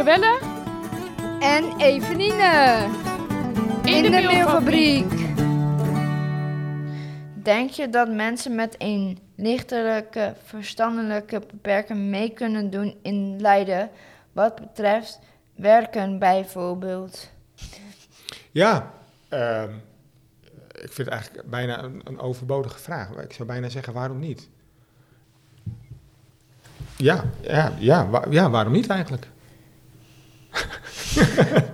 Joelle En Eveline. in, de, mailfabriek. Denk je dat mensen met een lichtelijke verstandelijke beperking mee kunnen doen in Leiden wat betreft werken bijvoorbeeld? Ja, ehm, ik vind het eigenlijk bijna een, een overbodige vraag. Ik zou bijna zeggen, waarom niet? Ja, ja, ja, wa- ja waarom niet eigenlijk?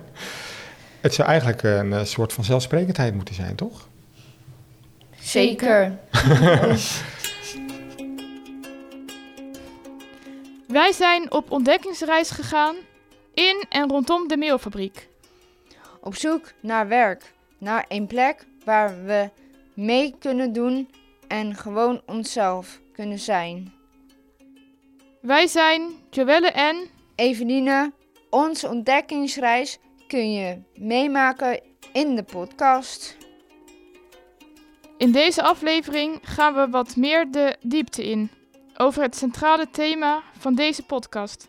het zou eigenlijk een eh, soort van zelfsprekendheid moeten zijn, toch? Zeker. Wij zijn op ontdekkingsreis gegaan in en rondom de mailfabriek. Op zoek naar werk, naar een plek waar we mee kunnen doen en gewoon onszelf kunnen zijn. Wij zijn Joelle en Eveline, onze ontdekkingsreis kun je meemaken in de podcast. in deze aflevering gaan we wat meer de diepte in over het centrale thema van deze podcast.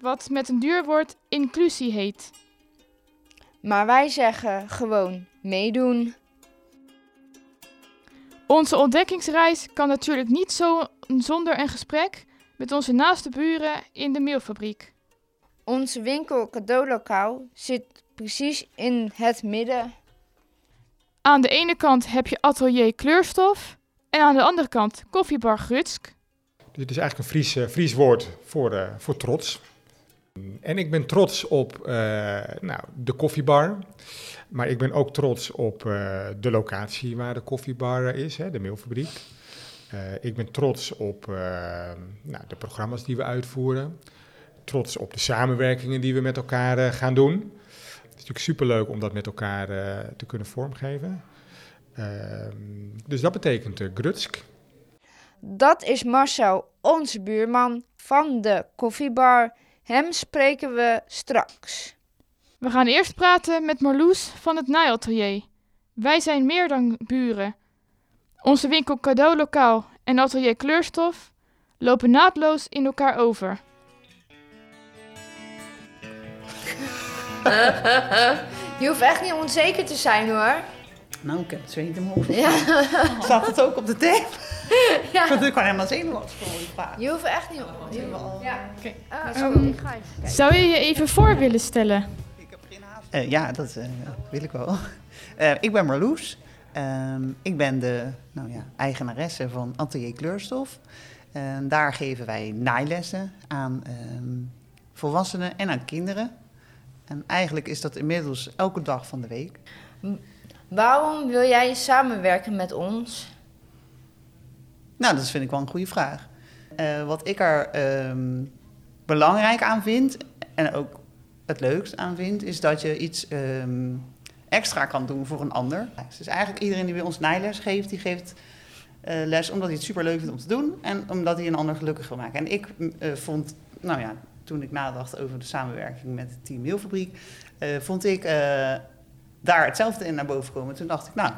Wat met een duur woord inclusie heet. Maar wij zeggen gewoon meedoen. Onze ontdekkingsreis kan natuurlijk niet zo zonder een gesprek met onze naaste buren in de mailfabriek. Onze winkel cadeaulokaal zit precies in het midden. Aan de ene kant heb je atelier kleurstof en aan de andere kant koffiebar Grutsk. Dus het is eigenlijk een Fries, eh, Fries woord voor, eh, voor trots. En ik ben trots op eh, nou, de koffiebar. Maar ik ben ook trots op eh, de locatie waar de koffiebar is, hè, de mailfabriek. Eh, ik ben trots op nou, de programma's die we uitvoeren. Trots op de samenwerkingen die we met elkaar eh, gaan doen. Het is natuurlijk superleuk om dat met elkaar eh, te kunnen vormgeven. Ehm, dus dat betekent eh, Grutsk. Dat is Marcel, onze buurman van de koffiebar. Hem spreken we straks. We gaan eerst praten met Marloes van het naaiatelier. Wij zijn meer dan buren. Onze winkel cadeaulokaal en atelier kleurstof lopen naadloos in elkaar over. Je hoeft echt niet onzeker te zijn hoor. Nou, ik heb het zweet in mijn hoofd. Ja. Staat het ook op de tape? Ja. Ik word helemaal zenuwachtig voor die vraag. Je hoeft echt niet. Je, ja. Oké. Ehm, ik ga even kijken. Zou je je even voor willen stellen? Eh, ja, dat eh, wil ik wel. Eh, ik ben Marloes. Ehm, ik ben de nou ja, eigenaresse van Atelier Kleurstof. En daar geven wij naailessen aan ehm, volwassenen en aan kinderen. En eigenlijk is dat inmiddels elke dag van de week. Waarom wil jij samenwerken met ons? Nou, dat vind ik wel een goede vraag. Eh, wat ik er ehm, belangrijk aan vind en ook het leukst aan vind, is dat je iets ehm, extra kan doen voor een ander. Dus eigenlijk iedereen die bij ons naailes geeft, die geeft eh, les omdat hij het super leuk vindt om te doen en omdat hij een ander gelukkig wil maken. En ik eh, vond, nou ja, toen ik nadacht over de samenwerking met het Team Mailfabriek, eh, vond ik eh, daar hetzelfde in naar boven komen. Toen dacht ik, nou,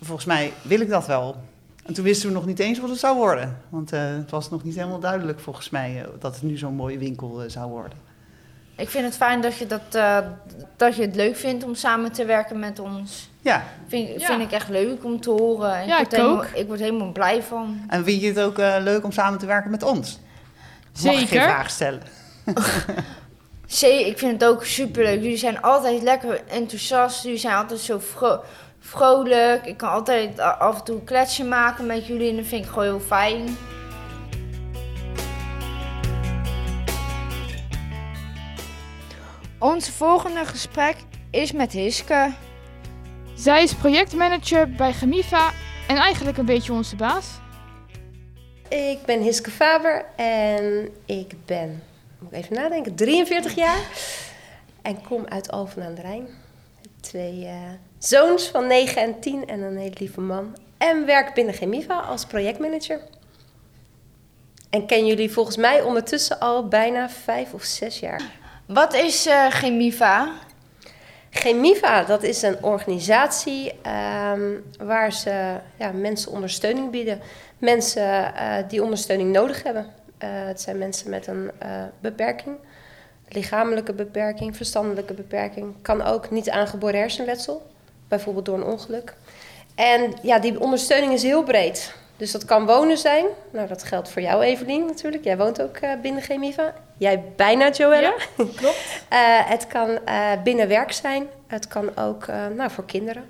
volgens mij wil ik dat wel. En toen wisten we nog niet eens wat het zou worden. Want eh, het was nog niet helemaal duidelijk volgens mij dat het nu zo'n mooie winkel zou worden. Ik vind het fijn dat je, dat, eh, dat je het leuk vindt om samen te werken met ons. Ja, Vind, Ja. vind ik echt leuk om te horen. Ja, word ik helemaal, ook. ik word helemaal blij van. en vind je het ook leuk om samen te werken met ons? Mag ik geen Zeker. vraag stellen? Zee, ik vind het ook superleuk. Jullie zijn altijd lekker enthousiast. Jullie zijn altijd zo vro- vrolijk. Ik kan altijd af en toe een kletsje maken met jullie. En dat vind ik gewoon heel fijn. Onze volgende gesprek is met Hiske. Zij is projectmanager bij Gemiva en eigenlijk een beetje onze baas. Ik ben Hiske Faber en ik ben, moet ik even nadenken, 43 jaar. En kom uit Alphen aan de Rijn. Twee eh, zoons van 9 en 10 en een hele lieve man. En werk binnen Gemiva als projectmanager. En ken jullie volgens mij ondertussen al bijna vijf of zes jaar. Wat is eh Chemiva? Gemiva, dat is een organisatie ehm, waar ze ja, mensen ondersteuning bieden. Mensen eh, die ondersteuning nodig hebben. Eh, het zijn mensen met een eh, beperking. lichamelijke beperking, verstandelijke beperking. Kan ook niet aangeboren hersenletsel, bijvoorbeeld door een ongeluk. En ja, die ondersteuning is heel breed. Dus dat kan wonen zijn. Nou, dat geldt voor jou, Evelien, natuurlijk. Jij woont ook binnen Chemiva. Jij bijna, Joella. Ja, klopt. het kan binnen werk zijn. Het kan ook nou, voor kinderen.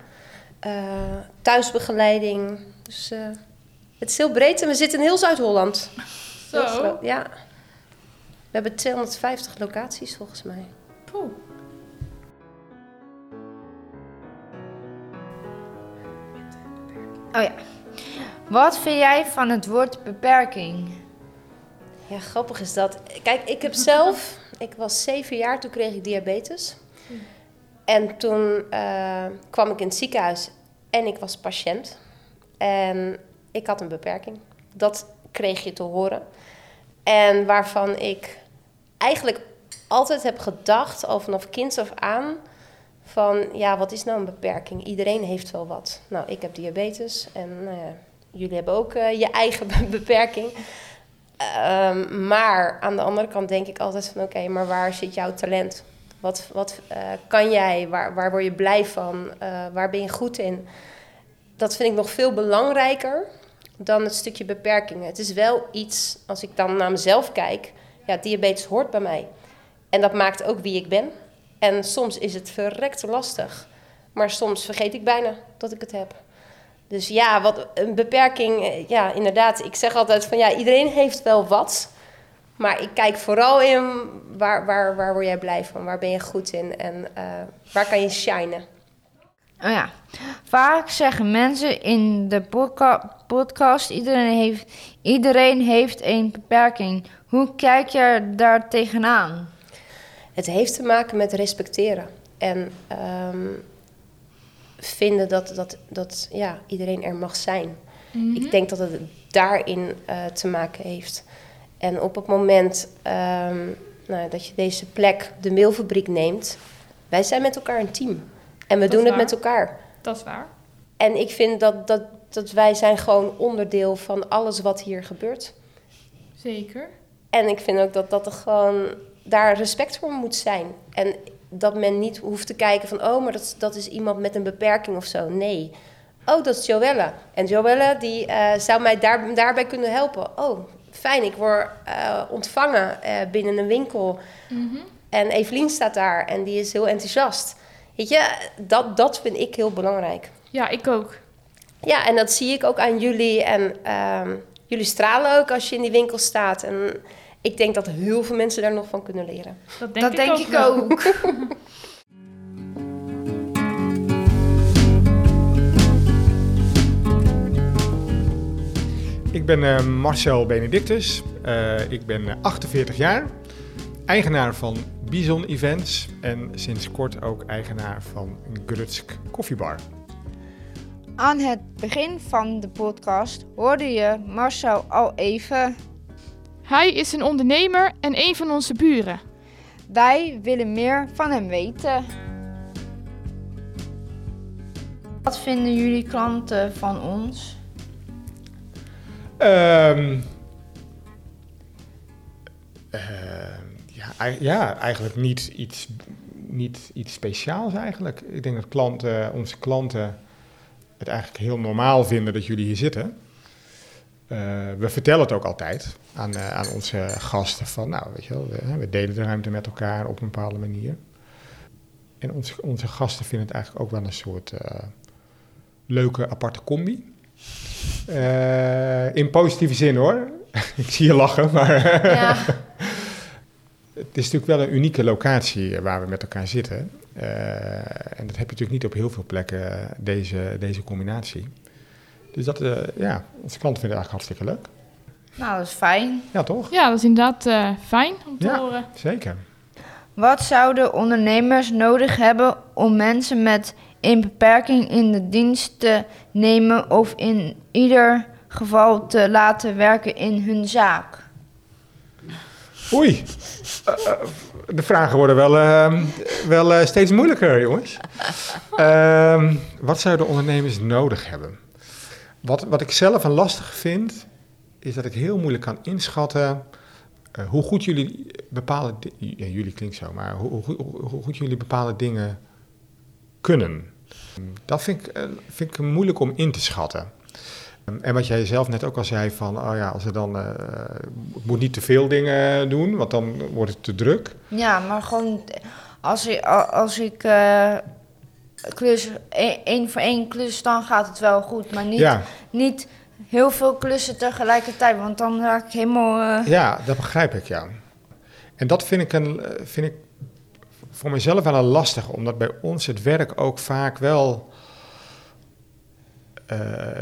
thuisbegeleiding. Dus het is heel breed en we zitten in heel Zuid-Holland. Zo? Ja. We hebben 250 locaties volgens mij. Poeh. Oh ja. Wat vind jij van het woord beperking? Ja, grappig is dat. Kijk, ik heb zelf... Ik was zeven jaar, toen kreeg ik diabetes. En toen uh, kwam ik in het ziekenhuis en ik was patiënt. En ik had een beperking. Dat kreeg je te horen. En waarvan ik eigenlijk altijd heb gedacht, al vanaf kind af aan, van ja, wat is nou een beperking? Iedereen heeft wel wat. Nou, ik heb diabetes en nou jullie hebben ook uh, je eigen beperking. Um, maar aan de andere kant denk ik altijd van oké, maar waar zit jouw talent? Wat, wat uh, kan jij? Waar, waar word je blij van? Uh, waar ben je goed in? Dat vind ik nog veel belangrijker dan het stukje beperkingen. Het is wel iets, als ik dan naar mezelf kijk, ja, diabetes hoort bij mij. En dat maakt ook wie ik ben. En soms is het verrekt lastig. Maar soms vergeet ik bijna dat ik het heb. Dus ja, wat een beperking, eh, ja, inderdaad. Ik zeg altijd van ja, iedereen heeft wel wat. Maar ik kijk vooral in waar, waar, waar word jij blij van? Waar ben je goed in? En uh, waar kan je shinen? Oh ja, vaak zeggen mensen in de podca podcast: iedereen heeft, iedereen heeft een beperking. Hoe kijk je daar tegenaan? Het heeft te maken met respecteren. En um, vinden dat, dat, dat ja, iedereen er mag zijn. Mm -hmm. Ik denk dat het daarin uh, te maken heeft. En op het moment um, nou, dat je deze plek, de mailfabriek, neemt, wij zijn met elkaar een team. En we Dat doen het met elkaar. Dat is waar. En ik vind dat, dat, dat wij zijn gewoon onderdeel van alles wat hier gebeurt. Zeker. En ik vind ook dat, dat er gewoon daar respect voor moet zijn. En dat men niet hoeft te kijken van... oh, maar dat, dat is iemand met een beperking of zo. Nee. Oh, dat is Joelle. En Joelle die, uh, zou mij daar, daarbij kunnen helpen. Oh, fijn, ik word uh, ontvangen uh, binnen een winkel. Mm -hmm. En Evelien staat daar en die is heel enthousiast. Weet je, dat, dat vind ik heel belangrijk. Ja, ik ook. Ja, en dat zie ik ook aan jullie. En uh, jullie stralen ook als je in die winkel staat. En ik denk dat heel veel mensen daar nog van kunnen leren. Dat denk, Dat ik, denk ook ik wel. ook. Ik ben uh, Marcel Benedictus. Uh, ik ben uh, 48 jaar. Eigenaar van Bison Events. En sinds kort ook eigenaar van Grutsk Koffiebar. Aan het begin van de podcast hoorde je Marcel al even. Hij is een ondernemer en een van onze buren. Wij willen meer van hem weten. Wat vinden jullie klanten van ons? Um, uh, ja, ja, eigenlijk niet iets, niet iets speciaals eigenlijk. Ik denk dat klanten, onze klanten het eigenlijk heel normaal vinden dat jullie hier zitten. Uh, we vertellen het ook altijd aan, uh, aan onze gasten van, nou, weet je wel, we, we, delen de ruimte met elkaar op een bepaalde manier. En onze, onze gasten vinden het eigenlijk ook wel een soort uh, leuke aparte combi. in positieve zin hoor. Ik zie je lachen, maar Ja. het is natuurlijk wel een unieke locatie waar we met elkaar zitten. en dat heb je natuurlijk niet op heel veel plekken, deze, deze combinatie. Dus dat, uh, ja, onze klanten vinden het eigenlijk hartstikke leuk. Nou, dat is fijn. Ja, toch? Ja, dat is inderdaad uh, fijn om te Ja. horen. Zeker. Wat zouden ondernemers nodig hebben om mensen met een beperking in de dienst te nemen of in ieder geval te laten werken in hun zaak? Oei, uh, de vragen worden wel, uh, wel steeds moeilijker, jongens. Ehm, wat zouden ondernemers nodig hebben? Wat, wat ik zelf een lastig vind, is dat ik heel moeilijk kan inschatten eh, hoe goed jullie bepaalde... jullie klinkt zo, maar hoe, hoe, hoe- goed jullie bepaalde dingen kunnen. Dat vind ik, eh, vind ik moeilijk om in te schatten. En wat jij zelf net ook al zei van, oh ja, als er dan, eh, ik moet niet te veel dingen doen, want dan wordt het te druk. Ja, maar gewoon als ik, als ik eh, klus, één één voor één klus, dan gaat het wel goed. Maar niet, Ja, niet heel veel klussen tegelijkertijd, want dan raak ik helemaal... eh, ja, dat begrijp ik, ja. En dat vind ik, een, vind ik voor mezelf wel een lastig, omdat bij ons het werk ook vaak wel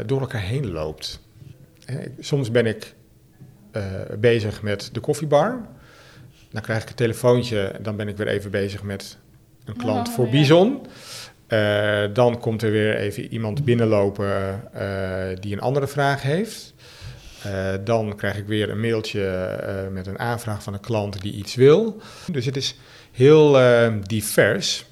door elkaar heen loopt. Eh, Soms ben ik eh, bezig met de koffiebar. Dan krijg ik een telefoontje, dan ben ik weer even bezig met een klant Oh, voor ja. Bison. Eh, dan komt er weer even iemand binnenlopen eh, die een andere vraag heeft. Eh, dan krijg ik weer een mailtje eh, met een aanvraag van een klant die iets wil. Dus het is heel eh, divers.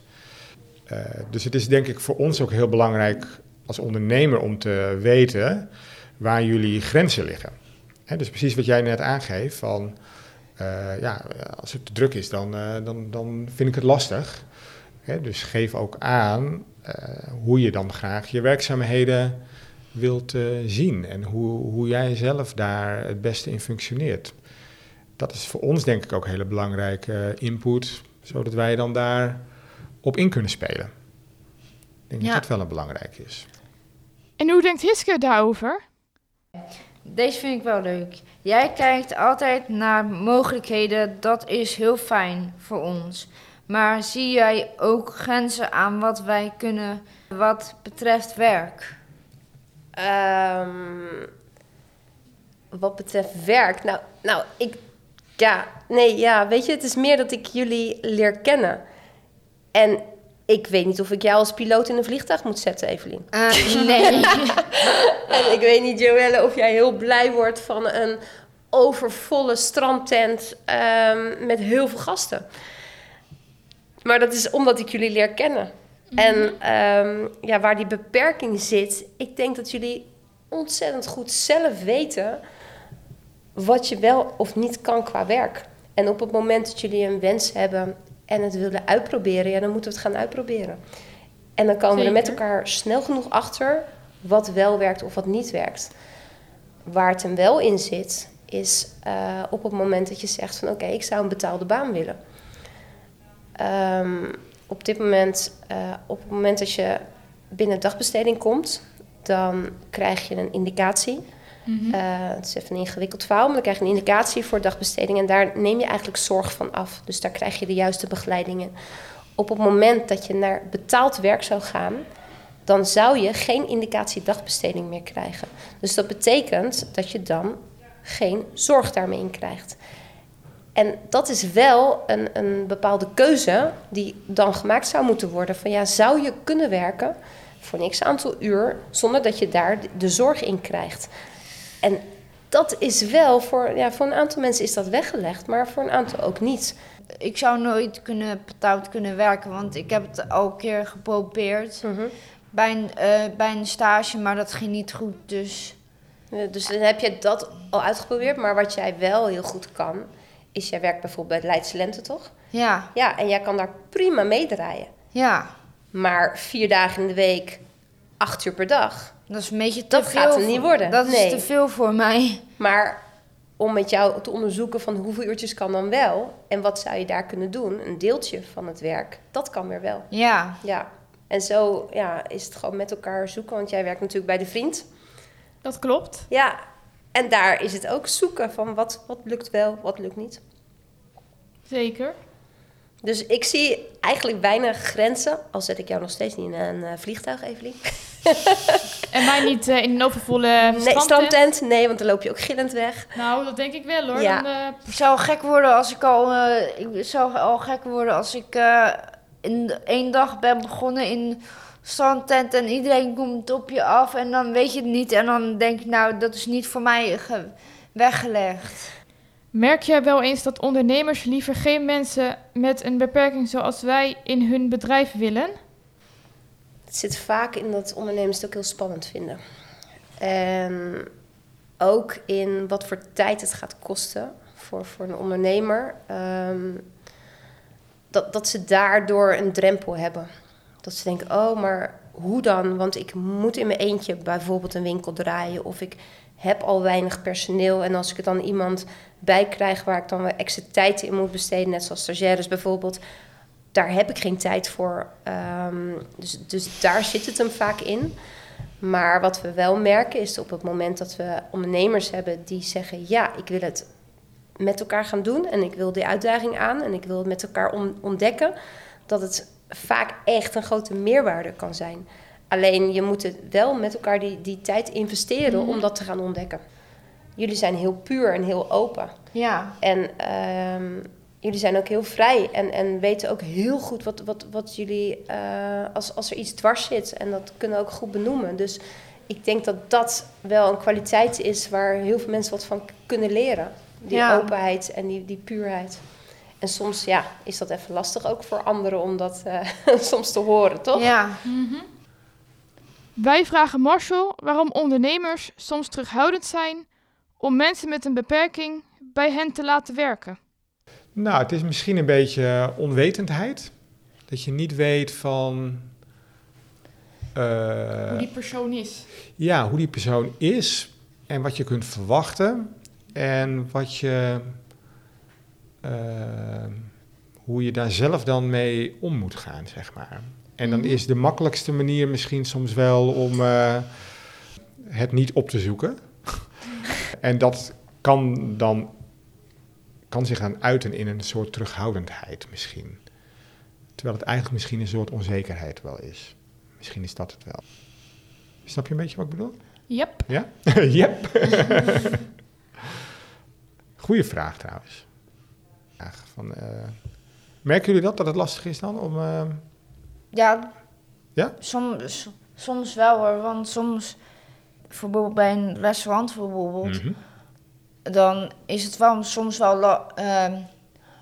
Eh, dus het is denk ik voor ons ook heel belangrijk als ondernemer om te weten waar jullie grenzen liggen. Dus precies wat jij net aangeeft, van eh, ja, als het te druk is, dan, eh, dan, dan vind ik het lastig. Dus geef ook aan eh, hoe je dan graag je werkzaamheden wilt zien en hoe, hoe jij zelf daar het beste in functioneert. Dat is voor ons denk ik ook hele belangrijke input, zodat wij dan daar op in kunnen spelen. Ik denk Ja. dat dat wel een belangrijk is. En hoe denkt Hiske daarover? Deze vind ik wel leuk. Jij kijkt altijd naar mogelijkheden, dat is heel fijn voor ons. Maar zie jij ook grenzen aan wat wij kunnen wat betreft werk? Ehm, wat betreft werk. Nou, nou, ik. Ja, nee, ja. Weet je, het is meer dat ik jullie leer kennen. En ik weet niet of ik jou als piloot in een vliegtuig moet zetten, Evelien. Eh, nee. En ik weet niet, Joelle, of jij heel blij wordt van een overvolle strandtent ehm, met heel veel gasten. Maar dat is omdat ik jullie leer kennen. En ehm, ja, waar die beperking zit, ik denk dat jullie ontzettend goed zelf weten wat je wel of niet kan qua werk. En op het moment dat jullie een wens hebben en het willen uitproberen, ja, dan moeten we het gaan uitproberen. En dan komen we er met elkaar snel genoeg achter wat wel werkt of wat niet werkt. Waar het hem wel in zit, is eh, op het moment dat je zegt van oké, ik zou een betaalde baan willen. Ehm, op dit moment, eh, op het moment dat je binnen dagbesteding komt, dan krijg je een indicatie. Eh, het is even een ingewikkeld verhaal, maar dan krijg je een indicatie voor dagbesteding en daar neem je eigenlijk zorg van af. Dus daar krijg je de juiste begeleiding in. Op het moment dat je naar betaald werk zou gaan, dan zou je geen indicatie dagbesteding meer krijgen. Dus dat betekent dat je dan geen zorg daarmee in krijgt. En dat is wel een, een bepaalde keuze die dan gemaakt zou moeten worden. Van ja, zou je kunnen werken voor niks aantal uur zonder dat je daar de zorg in krijgt? En dat is wel voor, ja, voor een aantal mensen is dat weggelegd, maar voor een aantal ook niet. ik zou nooit kunnen betaald kunnen werken, want ik heb het al een keer geprobeerd bij een, eh, bij een stage, maar dat ging niet goed. Dus Dus dan heb je dat al uitgeprobeerd, maar wat jij wel heel goed kan, is jij werkt bijvoorbeeld bij Leidse Lente, toch? ja, Ja, en jij kan daar prima meedraaien. ja, Maar vier dagen in de week, acht uur per dag. Dat is een beetje te Dat veel. gaat hem voor- niet worden, Dat nee. is te veel voor mij. Maar om met jou te onderzoeken van hoeveel uurtjes kan dan wel en wat zou je daar kunnen doen, een deeltje van het werk, dat kan weer wel. Ja, Ja. En zo ja, is het gewoon met elkaar zoeken, want jij werkt natuurlijk bij de vriend. Dat klopt. Ja, en daar is het ook zoeken van wat, wat lukt wel, wat lukt niet. Zeker. Dus ik zie eigenlijk weinig grenzen, al zet ik jou nog steeds niet in een eh, vliegtuig, Evelien. En mij niet eh, in een overvolle Nee, strandtent. strandtent, nee, want dan loop je ook gillend weg. Nou, dat denk ik wel hoor. Ja. Dan, eh, ik zou gek worden als ik al, eh, ik zou al gek worden als ik eh, in één dag ben begonnen in strandtent en iedereen komt op je af en dan weet je het niet en dan denk ik nou dat is niet voor mij ge- weggelegd. merk jij wel eens dat ondernemers liever geen mensen met een beperking zoals wij in hun bedrijf willen? Het zit vaak in dat ondernemers het ook heel spannend vinden. En ook in wat voor tijd het gaat kosten voor, voor een ondernemer. ehm, dat, dat ze daardoor een drempel hebben. Dat ze denken, oh, maar hoe dan? Want ik moet in mijn eentje bijvoorbeeld een winkel draaien. Of ik heb al weinig personeel. En als ik er dan iemand bij krijg waar ik dan weer extra tijd in moet besteden... net zoals stagiaires bijvoorbeeld... daar heb ik geen tijd voor. Ehm, dus, dus daar zit het hem vaak in. Maar wat we wel merken is op het moment dat we ondernemers hebben die zeggen: Ja, ik wil het met elkaar gaan doen en ik wil die uitdaging aan en ik wil het met elkaar on- ontdekken, dat het vaak echt een grote meerwaarde kan zijn. Alleen je moet het wel met elkaar die, die tijd investeren om dat te gaan ontdekken. Jullie zijn heel puur en heel open. Ja. En ehm, jullie zijn ook heel vrij en, en weten ook heel goed wat, wat, wat jullie, eh, als, als er iets dwars zit, en dat kunnen we ook goed benoemen. Dus ik denk dat dat wel een kwaliteit is waar heel veel mensen wat van kunnen leren. Die Ja. openheid en die, die puurheid. En soms ja, is dat even lastig ook voor anderen om dat eh, soms te horen, toch? Ja. Wij vragen Marshall waarom ondernemers soms terughoudend zijn om mensen met een beperking bij hen te laten werken. Nou, het is misschien een beetje onwetendheid. Dat je niet weet van. eh, Hoe die persoon is. ja, hoe die persoon is en wat je kunt verwachten en wat je, eh, hoe je daar zelf dan mee om moet gaan, zeg maar. En dan is de makkelijkste manier misschien soms wel om eh, het niet op te zoeken. en dat kan dan kan zich dan uiten in een soort terughoudendheid misschien. Terwijl het eigenlijk misschien een soort onzekerheid wel is. Misschien is dat het wel. Snap je een beetje wat ik bedoel? Yep. Ja? yep. Goeie vraag trouwens. Vraag van, eh, merken jullie dat, dat het lastig is dan om... eh, Ja. Ja? Soms, soms wel hoor, want soms, bijvoorbeeld bij een restaurant bijvoorbeeld, mhm. Dan is het wel soms wel la- ehm,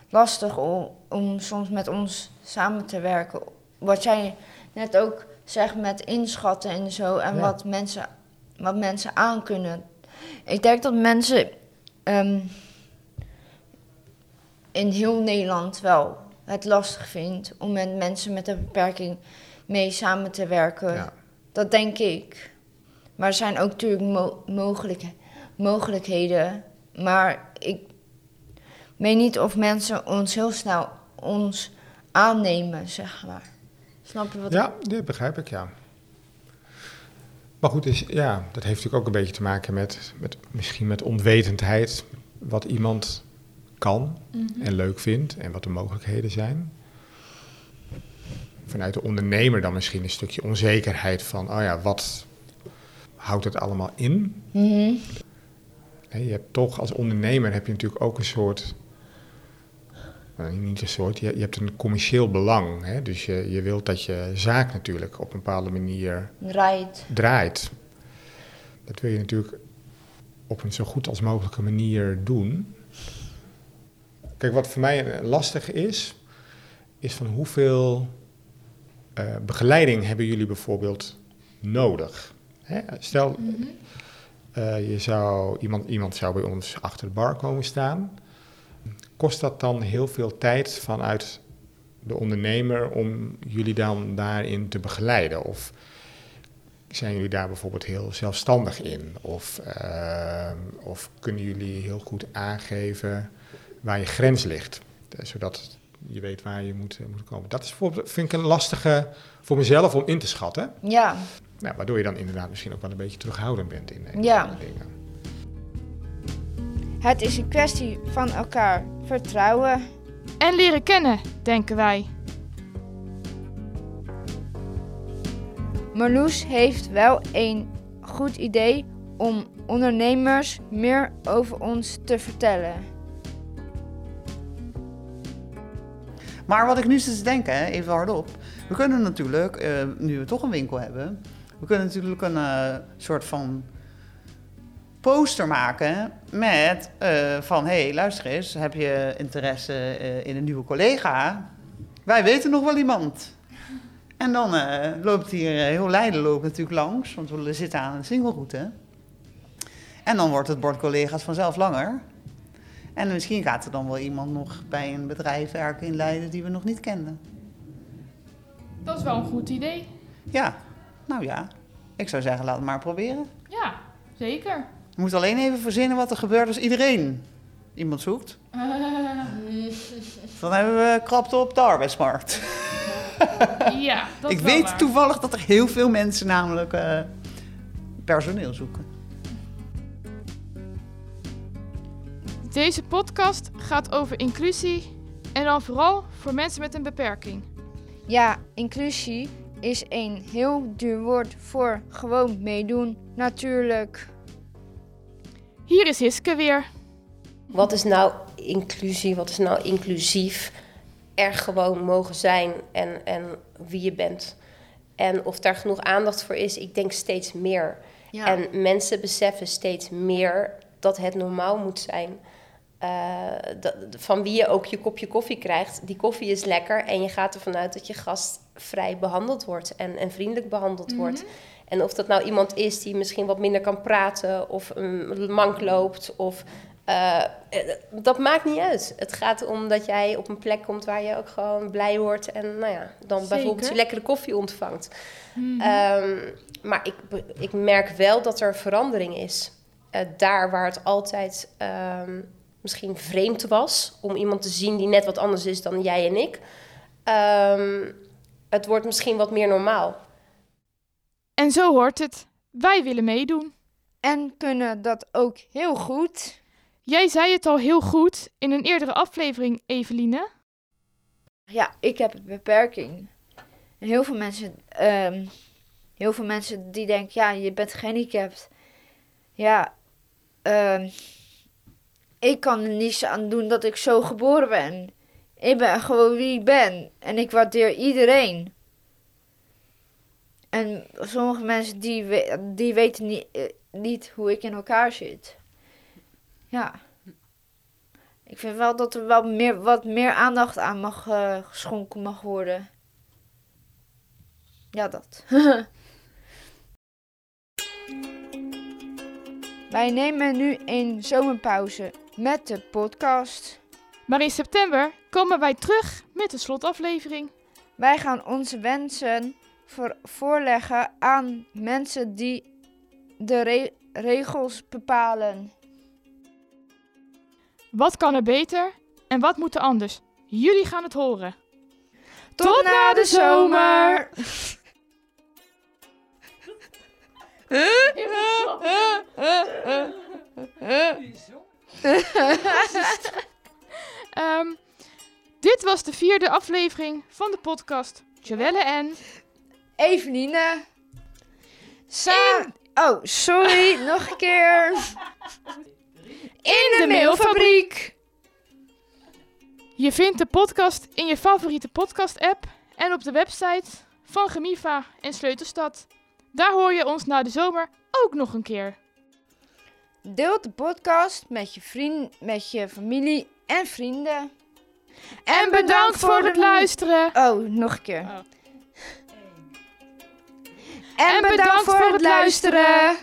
lastig om, om soms met ons samen te werken. Wat jij net ook zegt met inschatten en zo en Ja. wat, mensen, wat mensen aankunnen. Ik denk dat mensen ehm, in heel Nederland wel het lastig vindt om met mensen met een beperking mee samen te werken. Ja. Dat denk ik. Maar er zijn ook natuurlijk mo- mogelijk- mogelijkheden. Maar ik weet niet of mensen ons heel snel ons aannemen, zeg maar. Snap je wat Ja, dat begrijp ik, ja. Maar goed, is, ja, dat heeft natuurlijk ook een beetje te maken met, met misschien met onwetendheid. Wat iemand kan en leuk vindt en wat de mogelijkheden zijn. Vanuit de ondernemer dan misschien een stukje onzekerheid van, oh ja, wat houdt het allemaal in? Mhm. Hè, Je hebt toch als ondernemer heb je natuurlijk ook een soort. nou, niet een soort, je, je hebt een commercieel belang. Hè? Dus je, je wilt dat je zaak natuurlijk op een bepaalde manier Right. draait. Dat wil je natuurlijk op een zo goed als mogelijke manier doen. Kijk, wat voor mij lastig is, is van hoeveel eh, begeleiding hebben jullie bijvoorbeeld nodig? Hè? Stel, eh, je zou, iemand, iemand zou bij ons achter de bar komen staan. Kost dat dan heel veel tijd vanuit de ondernemer om jullie dan daarin te begeleiden? Of zijn jullie daar bijvoorbeeld heel zelfstandig in? Of, eh, of kunnen jullie heel goed aangeven waar je grens ligt? Eh, Zodat je weet waar je moet, moet komen. Dat is bijvoorbeeld, vind ik een lastige voor mezelf om in te schatten. Ja, Nou, waardoor je dan inderdaad misschien ook wel een beetje terughoudend bent in, in Ja. bepaalde dingen. het is een kwestie van elkaar vertrouwen. En leren kennen, denken wij. Marloes heeft wel een goed idee om ondernemers meer over ons te vertellen. Maar wat ik nu zit te denken, hè, even hardop. We kunnen natuurlijk, eh, nu we toch een winkel hebben, we kunnen natuurlijk een eh, soort van poster maken met eh, van, hé, hey, luister eens, heb je interesse eh, in een nieuwe collega? Wij weten nog wel iemand. En dan loopt hier heel Leiden loopt natuurlijk langs, want we zitten aan een singleroute. En dan wordt het bord collega's vanzelf langer. En misschien gaat er dan wel iemand nog bij een bedrijf werken in Leiden die we nog niet kenden. Dat is wel een goed idee. Ja, nou ja. Ik zou zeggen, laat het maar proberen. Ja, zeker. Je moet alleen even verzinnen wat er gebeurt als iedereen iemand zoekt. Dan hebben we krapte op de arbeidsmarkt. ja, dat Ik weet waar. toevallig dat er heel veel mensen namelijk eh, personeel zoeken. Deze podcast gaat over inclusie en dan vooral voor mensen met een beperking. Ja, inclusie is een heel duur woord voor gewoon meedoen, natuurlijk. Hier is Hiske weer. Wat is nou inclusie? Wat is nou inclusief? Er gewoon mogen zijn en, en wie je bent. En of daar genoeg aandacht voor is, ik denk steeds meer. Ja. En mensen beseffen steeds meer dat het normaal moet zijn. Eh, dat, van wie je ook je kopje koffie krijgt. Die koffie is lekker en je gaat ervan uit dat je gast vrij behandeld wordt en, en vriendelijk behandeld wordt. En of dat nou iemand is die misschien wat minder kan praten of een mank loopt of... eh, eh, dat maakt niet uit. Het gaat om dat jij op een plek komt waar je ook gewoon blij wordt en nou ja, dan Zeker. bijvoorbeeld je lekkere koffie ontvangt. Ehm, maar ik, ik merk wel dat er verandering is. Eh, daar waar het altijd ehm, misschien vreemd was om iemand te zien die net wat anders is dan jij en ik. Ehm, het wordt misschien wat meer normaal. En zo hoort het. Wij willen meedoen. En kunnen dat ook heel goed. Jij zei het al heel goed in een eerdere aflevering, Eveline. Ja, ik heb een beperking. En heel veel mensen, ehm, heel veel mensen die denken, ja, je bent gehandicapt. Ja, ehm, ik kan er niets aan doen dat ik zo geboren ben. Ik ben gewoon wie ik ben. En ik waardeer iedereen. En sommige mensen die, we- die weten niet, eh, niet hoe ik in elkaar zit. Ja. Ik vind wel dat er wel meer, wat meer aandacht aan mag eh, geschonken mag worden. Ja, dat. Wij nemen nu een zomerpauze met de podcast. Maar in september komen wij terug met de slotaflevering. Wij gaan onze wensen voor, voorleggen aan mensen die de re- regels bepalen. Wat kan er beter en wat moet er anders? Jullie gaan het horen. Tot, na de zomer! Ehm, dit was de vierde aflevering van de podcast Joelle en... Eveline. Sa Oh, sorry, nog een keer. In de mailfabriek. Je vindt de podcast in je favoriete podcast-app en op de website van Gemiva en Sleutelstad. Daar hoor je ons na de zomer ook nog een keer. Deel de podcast met je vriend, met je familie en vrienden. En bedankt voor het luisteren. Oh, nog een keer. Oh. En, bedankt, voor het luisteren.